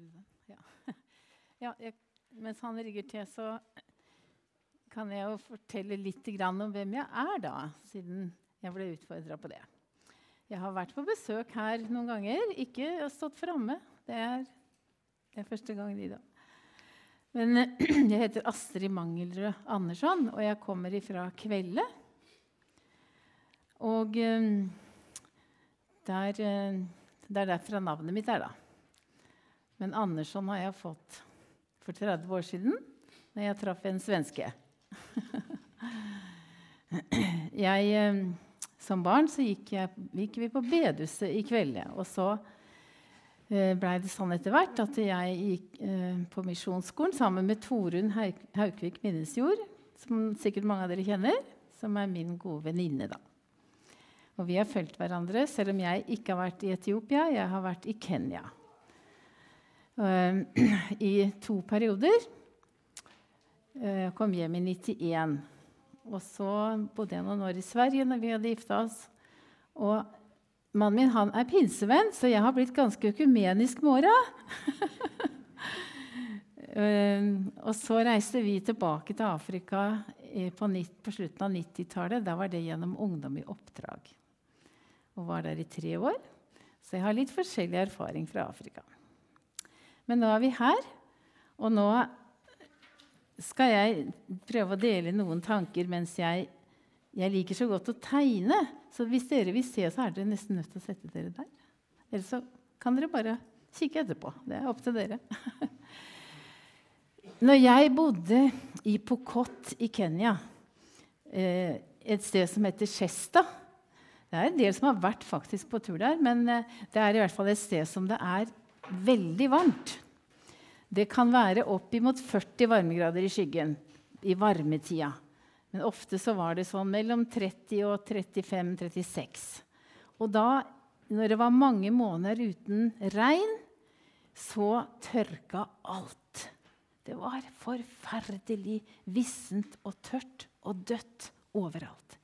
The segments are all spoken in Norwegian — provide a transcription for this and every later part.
du den? Ja. ja jeg, mens han rigger til, så kan jeg jo fortelle litt om hvem jeg er, da, siden jeg ble utfordra på det. Jeg har vært på besøk her noen ganger. Ikke stått framme. Det det er første gangen i dag. Men jeg heter Astrid Mangelrød Andersson, og jeg kommer ifra Kvelde. Og eh, der, eh, det er derfra navnet mitt er, da. Men Andersson har jeg fått for 30 år siden, da jeg traff en svenske. jeg, eh, som barn gikk, jeg, gikk, vi på bedehuset i kveld. Og så eh, blei det sånn etter hvert at jeg gikk eh, på misjonsskolen sammen med Torunn Haukvik Minnesjord, som sikkert mange av dere kjenner, som er min gode venninne. da. Og vi har fulgt hverandre, selv om jeg ikke har vært i Etiopia. Jeg har vært i Kenya i to perioder. Jeg uh, kom hjem i 91. Og så bodde jeg noen år i Sverige når vi hadde gifta oss. Og mannen min han er pinsevenn, så jeg har blitt ganske økumenisk med åra. uh, og så reiste vi tilbake til Afrika på, på slutten av 90-tallet. Da var det gjennom Ungdom i oppdrag. Og var der i tre år. Så jeg har litt forskjellig erfaring fra Afrika. Men nå er vi her, og nå skal jeg prøve å dele noen tanker mens jeg, jeg liker så godt å tegne. Så hvis dere vil se, så er dere nesten nødt til å sette dere der. Eller så kan dere bare kikke etterpå. Det er opp til dere. Når jeg bodde i Pokot i Kenya, eh, et sted som heter Shesta Det er en del som har vært faktisk på tur der, men eh, det er i hvert fall et sted som det er veldig varmt. Det kan være oppimot 40 varmegrader i skyggen i varmetida. Men ofte så var det sånn mellom 30 og 35-36. Og da, når det var mange måneder uten regn, så tørka alt. Det var forferdelig vissent og tørt og dødt overalt.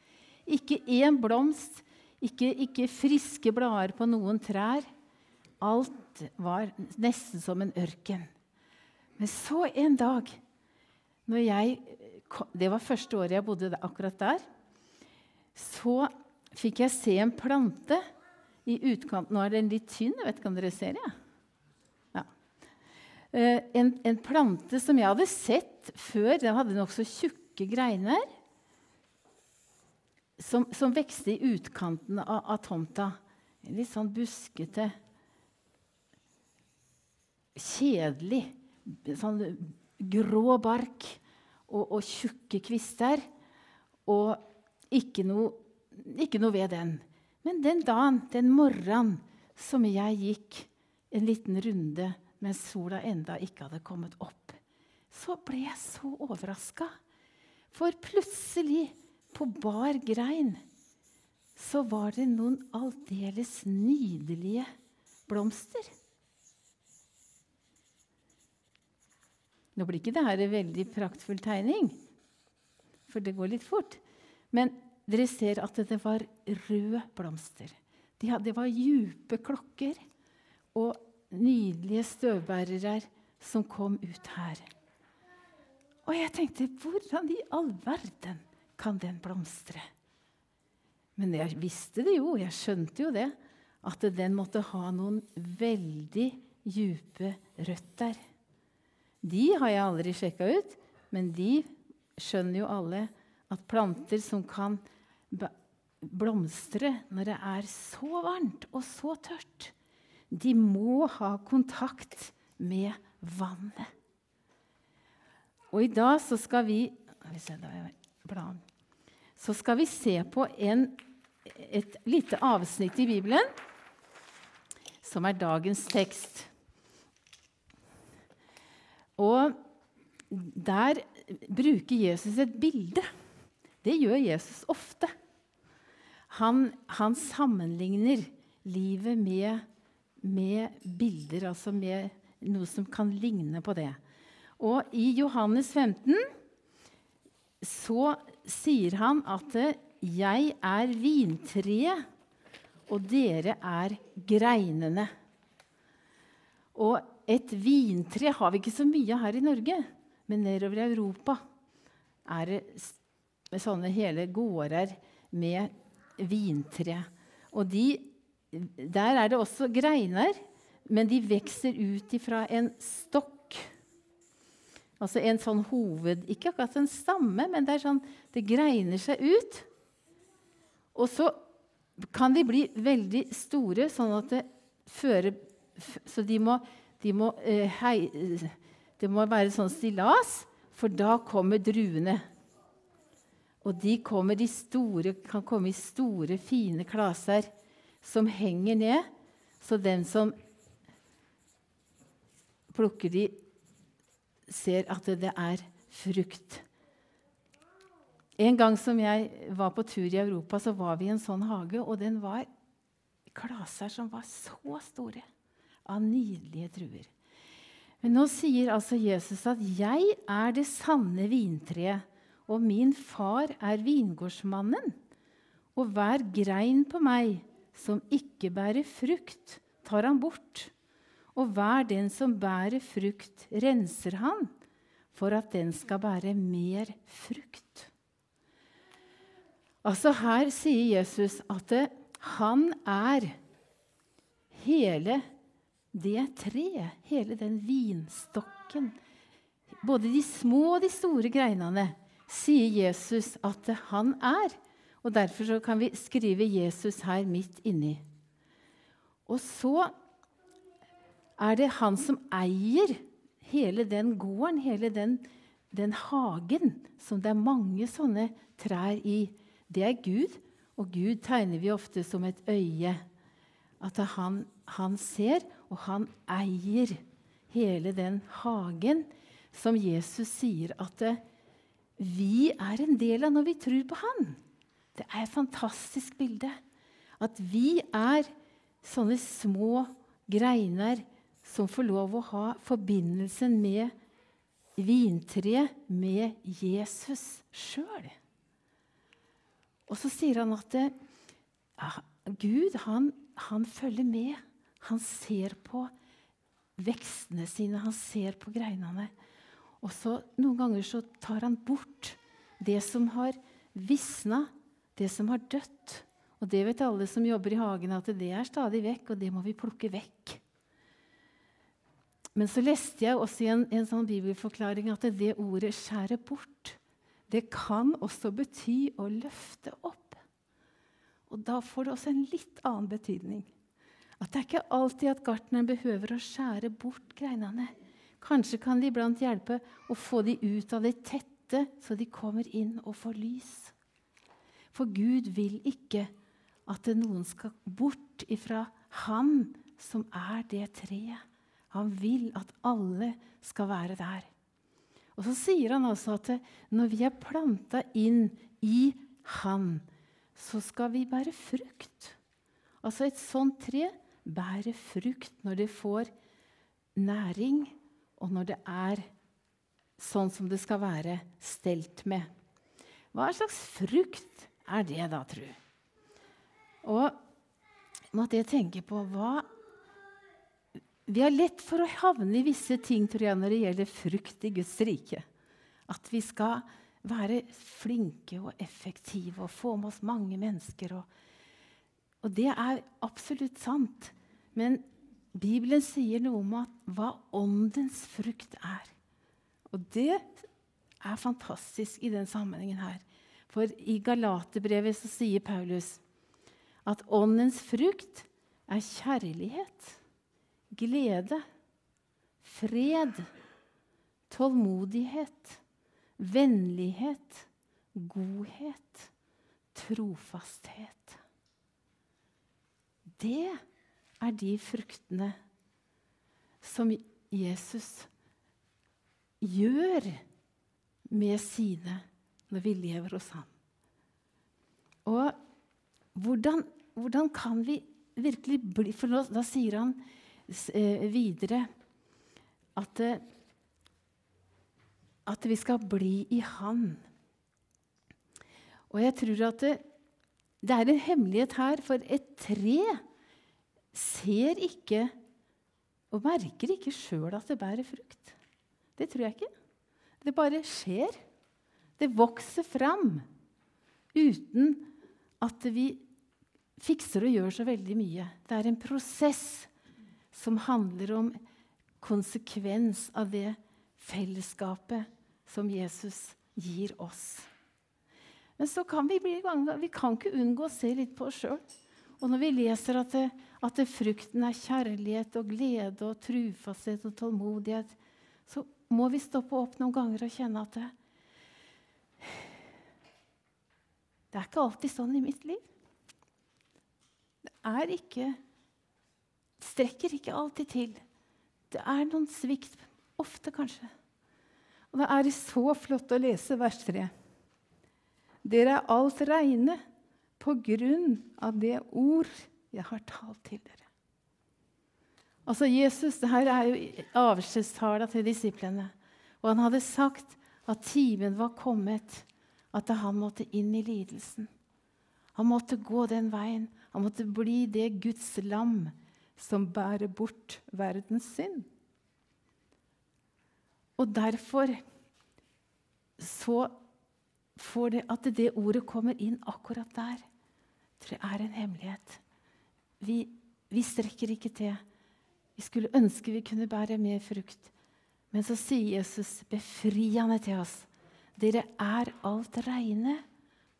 Ikke én blomst, ikke, ikke friske blader på noen trær. Alt var nesten som en ørken. Men så en dag når jeg, Det var første året jeg bodde akkurat der. Så fikk jeg se en plante i utkanten. Nå er den litt tynn. Jeg vet ikke om dere ser det? Ja. Eh, en, en, plante som jeg hadde sett før. Den hadde nokså tjukke greiner. Som, som, vekste i utkanten av, av tomta. Litt sånn buskete. Kjedelig sånn grå bark og, og tjukke kvister. Og ikke noe, ikke noe, ved den. Men den dagen, den morgenen som jeg gikk en liten runde mens sola enda ikke hadde kommet opp, så ble jeg så overraska. For plutselig, på bar grein, så var det noen aldeles nydelige blomster. Nå blir ikke dette veldig praktfull tegning, for det går litt fort. Men dere ser at det var røde blomster. De det var djupe klokker og nydelige støvbærere som kom ut her. Og jeg tenkte hvordan i all verden kan den blomstre? Men jeg visste det jo, jeg skjønte jo det, at den måtte ha noen veldig djupe røtter. De har jeg aldri sjekka ut, men de skjønner jo alle at planter som kan blomstre når det er så varmt og så tørt, de må ha kontakt med vannet. Og i dag så skal vi Så skal vi se på en, et lite avsnitt i Bibelen som er dagens tekst. Og der bruker Jesus et bilde. Det gjør Jesus ofte. Han, han sammenligner livet med, med, bilder, altså med noe som kan ligne på det. Og i Johannes 15 så sier han at 'jeg er vintreet, og dere er greinene'. Og et vintre har vi ikke så mye her i Norge, men nedover i Europa er det sånne hele gårder med vintre. Og de, der er det også greiner, men de vokser ut ifra en stokk. Altså en sånn hoved Ikke akkurat en stamme, men det, er sånn, det greiner seg ut. Og så kan de bli veldig store, sånn at det fører Så de må, de må, eh, hei, det må være sånn stillas, for da kommer druene. Og de, de store, kan komme i store, fine klaser som henger ned. Så den som plukker de, ser at det er frukt. En gang som jeg var på tur i Europa, så var vi i en sånn hage, og den var klaser som var så store, av nydelige druer. Men nå sier altså Jesus at 'jeg er det sanne vintreet', og min far er vingårdsmannen. Og hver grein på meg som ikke bærer frukt, tar han bort. Og hver den som bærer frukt, renser han, for at den skal bære mer frukt. Altså Her sier Jesus at det, han er hele det treet, hele den vinstokken. Både de små og de store greinene sier Jesus at han er. Og Derfor kan vi skrive Jesus her midt inni. Og så er det han som eier hele den gården, hele den, den hagen, som det er mange sånne trær i det er Gud. Og Gud tegner vi ofte som et øye. At han, han ser, og han eier hele den hagen som Jesus sier at det, vi er en del av når vi tror på han. Det er et fantastisk bilde. At vi er sånne små greiner som får lov å ha forbindelsen med vintreet, med Jesus sjøl. Og så sier han at det, ja, Gud han, han, følger med. Han ser på vekstene sine, han ser på greinene. Og så Noen ganger så tar han bort det som har visna, det som har dødt. Og det vet alle som jobber i hagen, at det er stadig vekk, og det må vi plukke vekk. Men så leste jeg også i en, en sånn bibelforklaring at det ordet 'skjære bort' det kan også bety å løfte opp. Og da får det også en litt annen betydning. At det er ikke alltid at gartneren behøver å skjære bort greinene. Kanskje kan de iblant hjelpe å få de ut av det tette, så de kommer inn og får lys. For Gud vil ikke at noen skal bort ifra Han som er det treet. Han vil at alle skal være der. Og så sier han altså at når vi er planta inn i Han, så skal vi bære frukt. Altså et sånt tre bærer frukt når det får næring, og når det er sånn som det skal være stelt med. Hva slags frukt er det, da, tru? Og måtte jeg tenke på hva vi har lett for å havne i visse ting tror jeg, når det gjelder frukt i Guds rike. At vi skal være flinke og effektive og få med oss mange mennesker. Og, og det er absolutt sant. Men Bibelen sier noe om hva åndens frukt er. Og det er fantastisk i den sammenhengen her. For i Galaterbrevet så sier Paulus at åndens frukt er kjærlighet glede, fred, tålmodighet, vennlighet, godhet, trofasthet. Det er de fruktene som Jesus gjør med sine når vi lever hos ham. Og hvordan, hvordan kan vi virkelig bli For nå, da sier han Eh, videre at, eh, at vi skal bli i Han. Og jeg tror at det, det er en hemmelighet her, for et tre ser ikke og merker ikke sjøl at det bærer frukt. Det tror jeg ikke. Det bare skjer. Det vokser fram uten at vi fikser og gjør så veldig mye. Det er en prosess som handler om konsekvens av det fellesskapet som Jesus gir oss. Men så kan vi bli vi kan ikke unngå å se litt på oss sjøl. Og når vi leser at, det, at det frukten er kjærlighet og glede og trufasthet og tålmodighet, så må vi stoppe opp noen ganger og kjenne at det, det er ikke alltid sånn i mitt liv. Det er ikke Strekker ikke alltid til. Det er noen svikt. Ofte, kanskje. Og det er så flott å lese vers 3. Dere er alt reine på grunn av det ord jeg har talt til dere. Altså Jesus, det her er jo avskjedstala til disiplene. Og han hadde sagt at timen var kommet, at han måtte inn i lidelsen. Han måtte gå den veien. Han måtte bli det Guds lam som bærer bort verdens synd. Og derfor så får det at det ordet kommer inn akkurat der, tror jeg er en hemmelighet. Vi, vi strekker ikke til. Vi skulle ønske vi kunne bære mer frukt. Men så sier Jesus befriende til oss dere er alt reine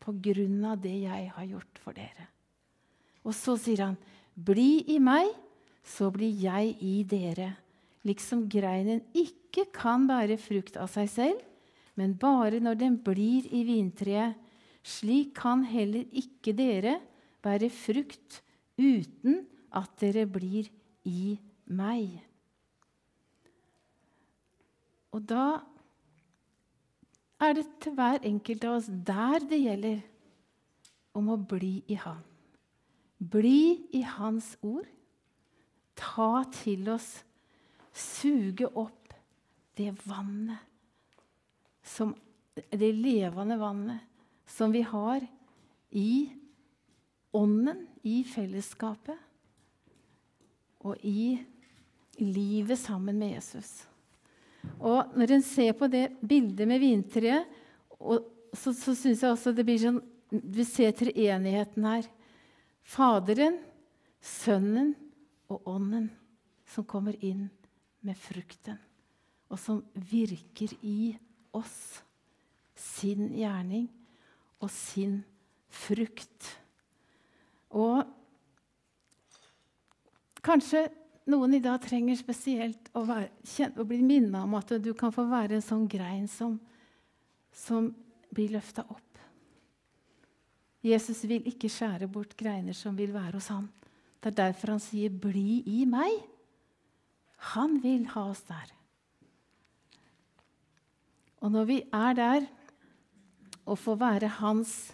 på grunn av det jeg har gjort for dere. Og så sier han, bli i meg, så blir jeg i dere. Liksom greinen ikke kan bære frukt av seg selv, men bare når den blir i vintreet. Slik kan heller ikke dere bære frukt uten at dere blir i meg. Og da er det til hver enkelt av oss der det gjelder om å bli i Han. Bli i Hans ord. Ta til oss, suge opp det vannet som Det levende vannet som vi har i ånden, i fellesskapet og i livet sammen med Jesus. Og Når en ser på det bildet med vintreet, så, så syns jeg også det blir sånn Vi ser treenigheten her. Faderen, Sønnen og Ånden som kommer inn med frukten, og som virker i oss sin gjerning og sin frukt. Og kanskje noen i dag trenger spesielt å, være, å bli minnet om at du kan få være en sånn grein som, som blir løfta opp. Jesus vil ikke skjære bort greiner som vil være hos ham. Det er derfor han sier 'bli i meg'. Han vil ha oss der. Og når vi er der og får være hans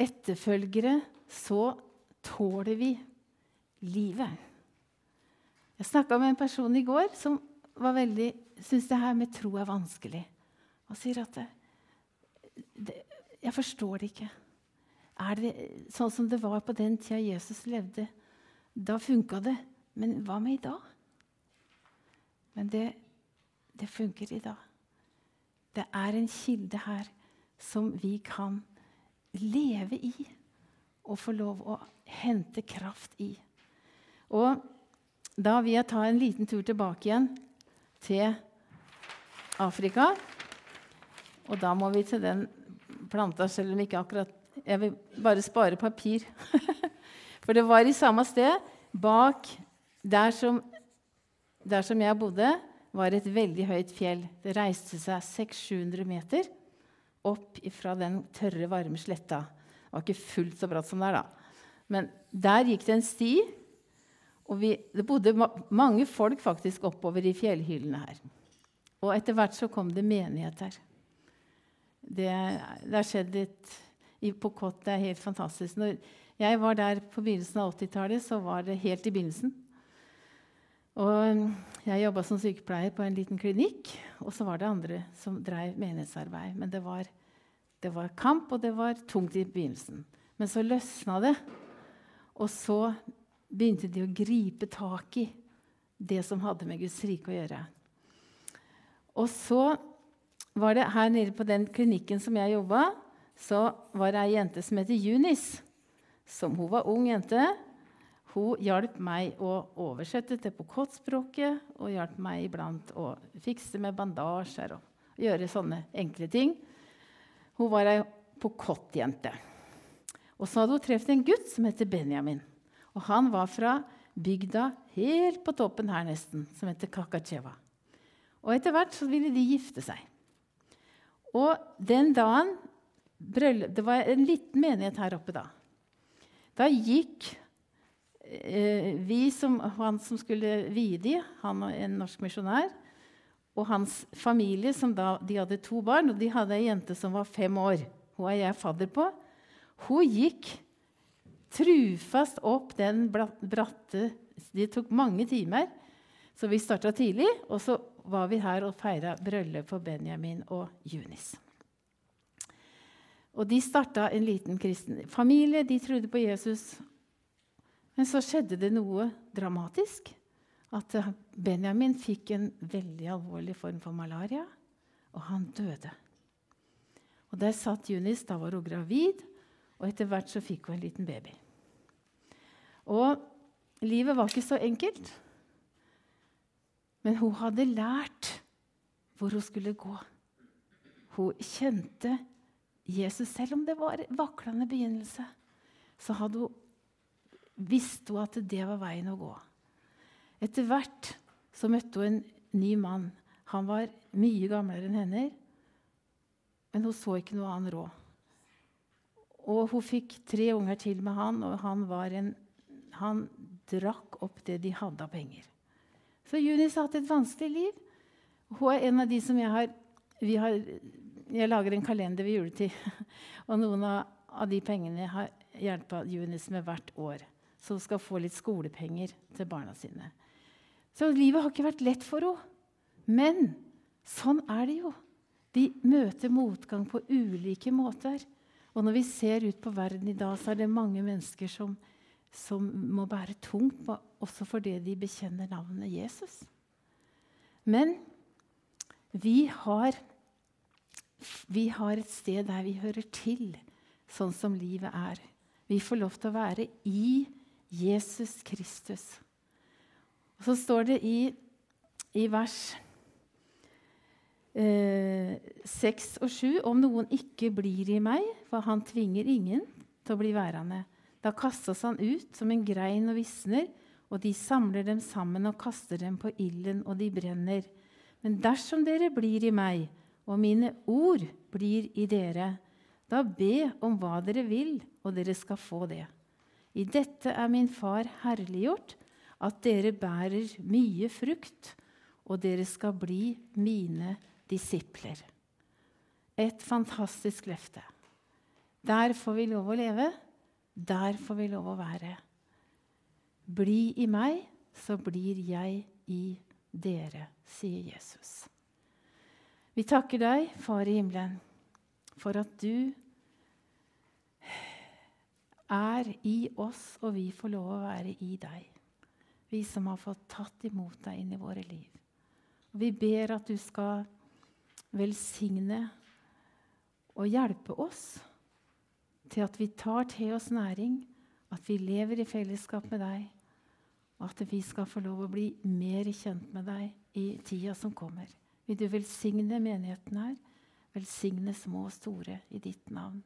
etterfølgere, så tåler vi livet. Jeg snakka med en person i går som var veldig, syns det her med tro er vanskelig. Og sier at det, det, Jeg forstår det ikke. Er det sånn som det var på den tida Jesus levde? Da funka det. Men hva med i dag? Men det, det funker i dag. Det er en kilde her som vi kan leve i og få lov å hente kraft i. Og da vil jeg ta en liten tur tilbake igjen til Afrika. Og da må vi til den planta, selv om ikke akkurat Jeg vil bare spare papir. For det var i samme sted, bak der som, der som jeg bodde var et veldig høyt fjell. Det reiste seg 600-700 meter opp fra den tørre, varme sletta. Det var ikke fullt så bratt som der, da. Men der gikk det en sti. Og vi, det bodde ma mange folk faktisk oppover i fjellhyllene her. Og etter hvert så kom det menighet her. Det, det har skjedd litt på Kott. Det er helt fantastisk. Når jeg var der på begynnelsen av 80-tallet, så var det helt i begynnelsen. Og jeg jobba som sykepleier på en liten klinikk, og så var det andre som drev menighetsarbeid. Men det var, det var, kamp, og det var tungt i begynnelsen. Men så løsna det, og så begynte de å gripe tak i det som hadde med Guds rike å gjøre. Og så var det her nede på den klinikken som jeg jobba, så var det ei jente som heter Junis. Som hun var ung jente. Hun hjalp meg å oversette til pokottspråket og hjalp meg iblant å fikse med bandasjer og gjøre sånne enkle ting. Hun var ei pokot-jente. Og så hadde hun truffet en gutt som heter Benjamin. Og han var fra bygda helt på toppen her nesten, som heter Kakacheva. Og etter hvert så ville de gifte seg. Og den dagen Det var en liten menighet her oppe da. Da gikk eh, vi som, han som skulle vie dem, han og en norsk misjonær, og hans familie, som da, de hadde to barn, og de hadde ei jente som var fem år. Hun er jeg fadder på. Hun gikk trufast opp den bratte Det tok mange timer. Så vi starta tidlig, og så var vi her og feira bryllup for Benjamin og Junis. Og De starta en liten kristen familie. De trodde på Jesus. Men så skjedde det noe dramatisk. At Benjamin fikk en veldig alvorlig form for malaria, og han døde. Og Der satt Junis. Da var hun gravid, og etter hvert så fikk hun en liten baby. Og livet var ikke så enkelt. Men hun hadde lært hvor hun skulle gå. Hun kjente Jesus, selv om det var vaklende begynnelse, så hadde hun, visste hun at det var veien å gå. Etter hvert så møtte hun en ny mann. Han var mye gamlere enn henne, men hun så ikke noe annen råd. Og hun fikk tre unger til med han, og han, en, han drakk opp det de hadde av penger. Så Junis har hatt et vanskelig liv. Hun er en av de som jeg har, har jeg lager en kalender ved juletid. Og noen av de pengene har hjulpet Junis med hvert år. Så hun skal få litt skolepenger til barna sine. Så livet har ikke vært lett for henne. Men sånn er det jo. Vi møter motgang på ulike måter. Og når vi ser ut på verden i dag, så er det mange mennesker som, som må bære tungt, også fordi de bekjenner navnet Jesus. Men vi har vi har et sted der vi hører til, sånn som livet er. Vi får lov til å være i Jesus Kristus. Og så står det i, i vers eh, 6 og 7 om noen ikke blir i meg, for han tvinger ingen til å bli værende. Da kastes han ut som en grein og visner, og de samler dem sammen og kaster dem på ilden, og de brenner. Men dersom dere blir i meg, og mine ord blir i dere. Da be om hva dere vil, og dere skal få det. I dette er min far herliggjort, at dere bærer mye frukt, og dere skal bli mine disipler. Et fantastisk løfte. Der får vi lov å leve. Der får vi lov å være. Bli i meg, så blir jeg i dere, sier Jesus. Vi takker deg, Far i himmelen, for at du er i oss, og vi får lov å være i deg. Vi som har fått tatt imot deg inn i våre liv. Vi ber at du skal velsigne og hjelpe oss til at vi tar til oss næring, at vi lever i fellesskap med deg, og at vi skal få lov å bli mer kjent med deg i tida som kommer. Vil du velsigne menigheten her? Velsigne små og store i ditt navn.